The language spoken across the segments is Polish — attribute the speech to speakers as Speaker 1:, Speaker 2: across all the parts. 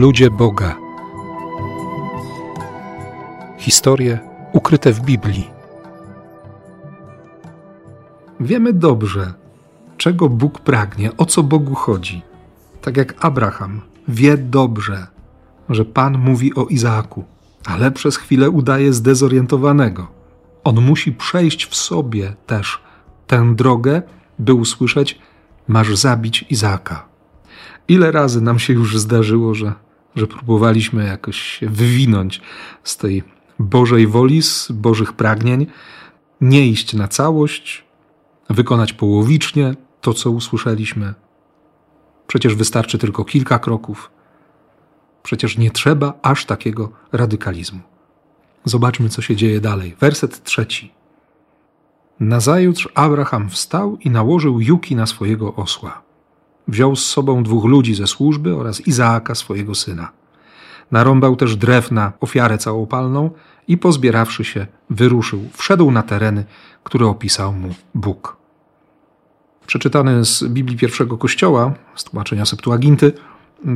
Speaker 1: Ludzie Boga. Historie ukryte w Biblii. Wiemy dobrze, czego Bóg pragnie, o co Bogu chodzi. Tak jak Abraham wie dobrze, że Pan mówi o Izaaku, ale przez chwilę udaje zdezorientowanego. On musi przejść w sobie też tę drogę, by usłyszeć: Masz zabić Izaaka. Ile razy nam się już zdarzyło, że, że próbowaliśmy jakoś się wywinąć z tej Bożej woli, z Bożych pragnień, nie iść na całość, wykonać połowicznie to, co usłyszeliśmy. Przecież wystarczy tylko kilka kroków. Przecież nie trzeba aż takiego radykalizmu. Zobaczmy, co się dzieje dalej. Werset trzeci. Nazajutrz Abraham wstał i nałożył juki na swojego osła. Wziął z sobą dwóch ludzi ze służby oraz Izaaka, swojego syna. Narąbał też drew na ofiarę całopalną i pozbierawszy się, wyruszył, wszedł na tereny, które opisał mu Bóg. Przeczytany z Biblii pierwszego Kościoła, z tłumaczenia Septuaginty,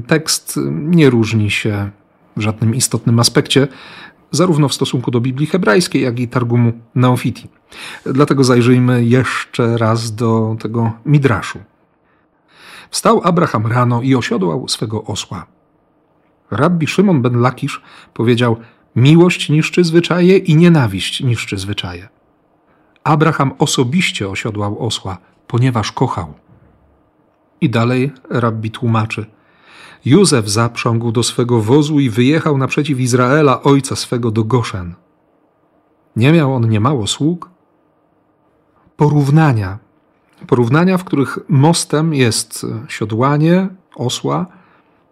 Speaker 1: tekst nie różni się w żadnym istotnym aspekcie, zarówno w stosunku do Biblii hebrajskiej, jak i Targumu Neofiti. Dlatego zajrzyjmy jeszcze raz do tego Midraszu. Wstał Abraham rano i osiodłał swego osła. Rabbi Szymon ben Lakisz powiedział: Miłość niszczy zwyczaje i nienawiść niszczy zwyczaje. Abraham osobiście osiodłał osła, ponieważ kochał. I dalej rabbi tłumaczy: Józef zaprzągł do swego wozu i wyjechał naprzeciw Izraela, ojca swego, do Goszen. Nie miał on niemało sług? Porównania. Porównania, w których mostem jest siodłanie osła,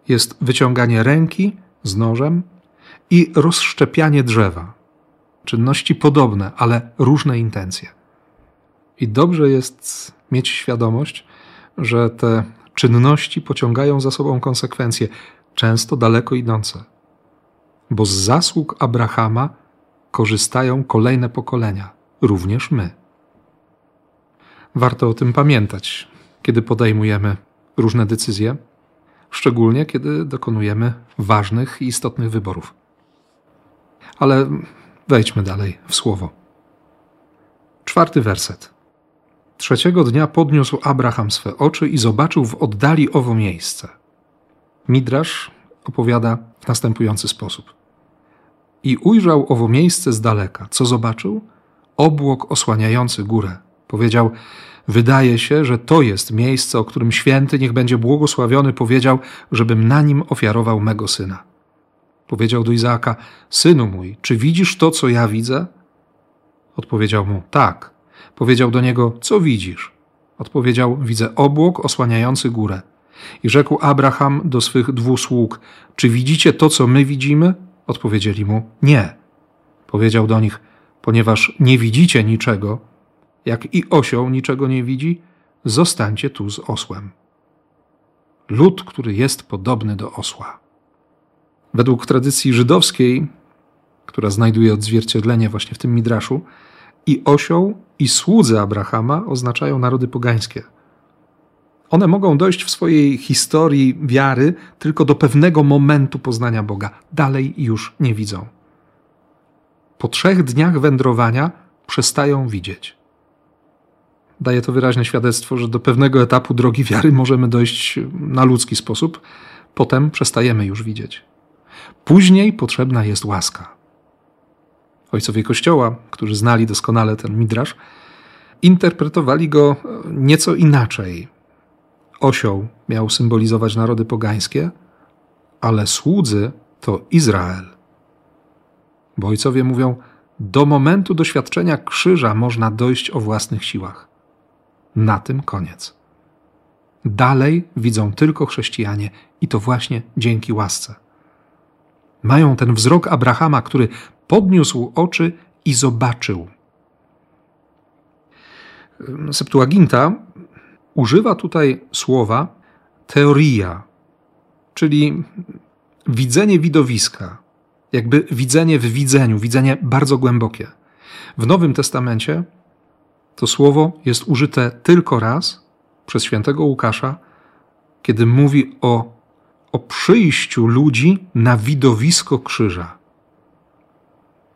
Speaker 1: jest wyciąganie ręki z nożem i rozszczepianie drzewa. Czynności podobne, ale różne intencje. I dobrze jest mieć świadomość, że te czynności pociągają za sobą konsekwencje, często daleko idące. Bo z zasług Abrahama korzystają kolejne pokolenia, również my. Warto o tym pamiętać, kiedy podejmujemy różne decyzje, szczególnie kiedy dokonujemy ważnych i istotnych wyborów. Ale wejdźmy dalej w słowo. Czwarty werset. Trzeciego dnia podniósł Abraham swe oczy i zobaczył w oddali owo miejsce. Midrasz opowiada w następujący sposób. I ujrzał owo miejsce z daleka. Co zobaczył? Obłok osłaniający górę. Powiedział: Wydaje się, że to jest miejsce, o którym święty, niech będzie błogosławiony, powiedział, żebym na nim ofiarował mego syna. Powiedział do Izaaka: Synu mój, czy widzisz to, co ja widzę? Odpowiedział mu: Tak. Powiedział do niego: Co widzisz? Odpowiedział: Widzę obłok osłaniający górę. I rzekł Abraham do swych dwóch sług: Czy widzicie to, co my widzimy? Odpowiedzieli mu: Nie. Powiedział do nich: Ponieważ nie widzicie niczego, jak i osioł niczego nie widzi, zostańcie tu z osłem. Lud, który jest podobny do osła. Według tradycji żydowskiej, która znajduje odzwierciedlenie właśnie w tym midraszu, i osioł, i słudzy Abrahama oznaczają narody pogańskie. One mogą dojść w swojej historii wiary tylko do pewnego momentu poznania Boga. Dalej już nie widzą. Po trzech dniach wędrowania przestają widzieć. Daje to wyraźne świadectwo, że do pewnego etapu drogi wiary możemy dojść na ludzki sposób, potem przestajemy już widzieć. Później potrzebna jest łaska. Ojcowie Kościoła, którzy znali doskonale ten midrasz, interpretowali go nieco inaczej. Osioł miał symbolizować narody pogańskie, ale słudzy to Izrael. Bo ojcowie mówią, do momentu doświadczenia krzyża można dojść o własnych siłach. Na tym koniec. Dalej widzą tylko chrześcijanie i to właśnie dzięki łasce. Mają ten wzrok Abrahama, który podniósł oczy i zobaczył. Septuaginta używa tutaj słowa teoria, czyli widzenie widowiska, jakby widzenie w widzeniu, widzenie bardzo głębokie. W Nowym Testamencie to słowo jest użyte tylko raz przez świętego Łukasza, kiedy mówi o o przyjściu ludzi na widowisko krzyża.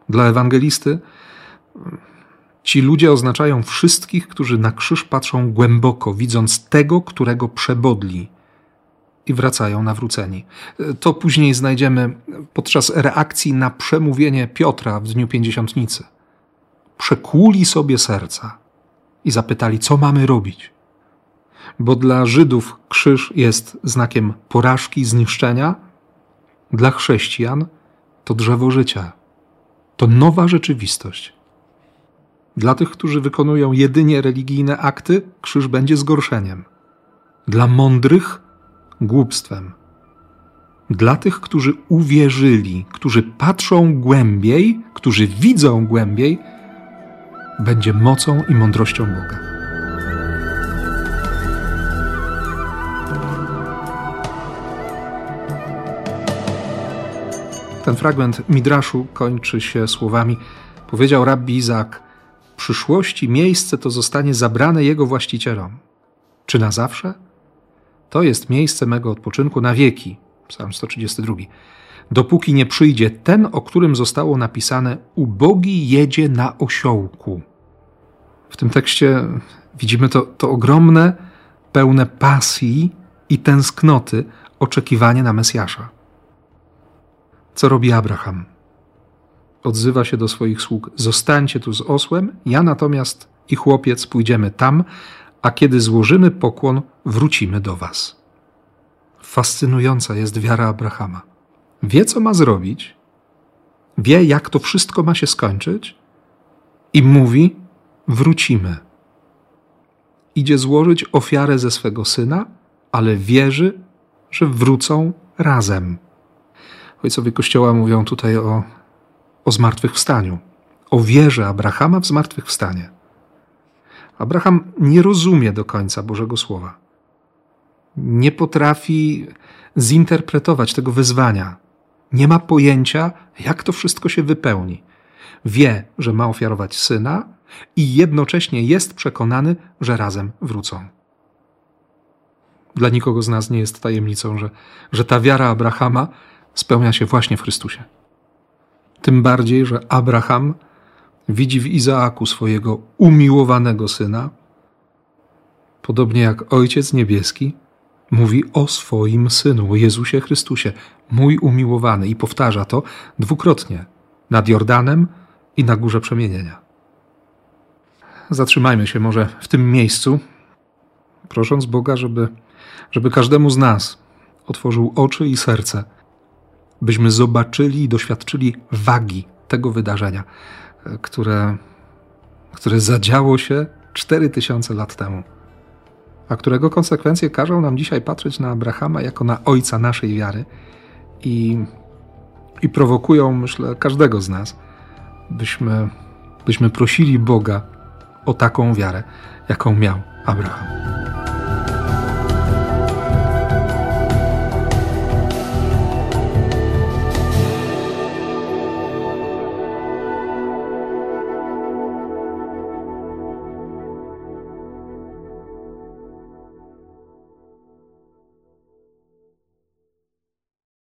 Speaker 1: Dla ewangelisty ci ludzie oznaczają wszystkich, którzy na krzyż patrzą głęboko, widząc tego, którego przebodli i wracają nawróceni. To później znajdziemy podczas reakcji na przemówienie Piotra w dniu pięćdziesiątnicy. Przekłuli sobie serca i zapytali, co mamy robić. Bo dla Żydów krzyż jest znakiem porażki, zniszczenia, dla chrześcijan to drzewo życia, to nowa rzeczywistość. Dla tych, którzy wykonują jedynie religijne akty, krzyż będzie zgorszeniem. Dla mądrych głupstwem. Dla tych, którzy uwierzyli, którzy patrzą głębiej, którzy widzą głębiej, będzie mocą i mądrością Boga. Ten fragment Midraszu kończy się słowami: Powiedział rabbi Izak, w przyszłości miejsce to zostanie zabrane jego właścicielom. Czy na zawsze? To jest miejsce mego odpoczynku na wieki. Psalm 132. Dopóki nie przyjdzie ten, o którym zostało napisane: Ubogi jedzie na osiołku. W tym tekście widzimy to, to ogromne, pełne pasji i tęsknoty oczekiwanie na Mesjasza. Co robi Abraham? Odzywa się do swoich sług: Zostańcie tu z osłem, ja natomiast i chłopiec pójdziemy tam, a kiedy złożymy pokłon, wrócimy do Was. Fascynująca jest wiara Abrahama. Wie, co ma zrobić, wie, jak to wszystko ma się skończyć i mówi: Wrócimy. Idzie złożyć ofiarę ze swego syna, ale wierzy, że wrócą razem. Ojcowie Kościoła mówią tutaj o, o zmartwychwstaniu, o wierze Abrahama w zmartwychwstanie. Abraham nie rozumie do końca Bożego Słowa. Nie potrafi zinterpretować tego wyzwania. Nie ma pojęcia, jak to wszystko się wypełni. Wie, że ma ofiarować syna i jednocześnie jest przekonany, że razem wrócą. Dla nikogo z nas nie jest tajemnicą, że, że ta wiara Abrahama spełnia się właśnie w Chrystusie. Tym bardziej, że Abraham widzi w Izaaku swojego umiłowanego syna, podobnie jak Ojciec Niebieski mówi o swoim synu, Jezusie Chrystusie, mój umiłowany, i powtarza to dwukrotnie nad Jordanem i na górze przemienienia. Zatrzymajmy się może w tym miejscu, prosząc Boga, żeby, żeby każdemu z nas otworzył oczy i serce, byśmy zobaczyli i doświadczyli wagi tego wydarzenia które, które zadziało się 4000 lat temu, a którego konsekwencje każą nam dzisiaj patrzeć na Abrahama jako na ojca naszej wiary i, i prowokują, myślę, każdego z nas, byśmy, byśmy prosili Boga o taką wiarę, jaką miał Abraham.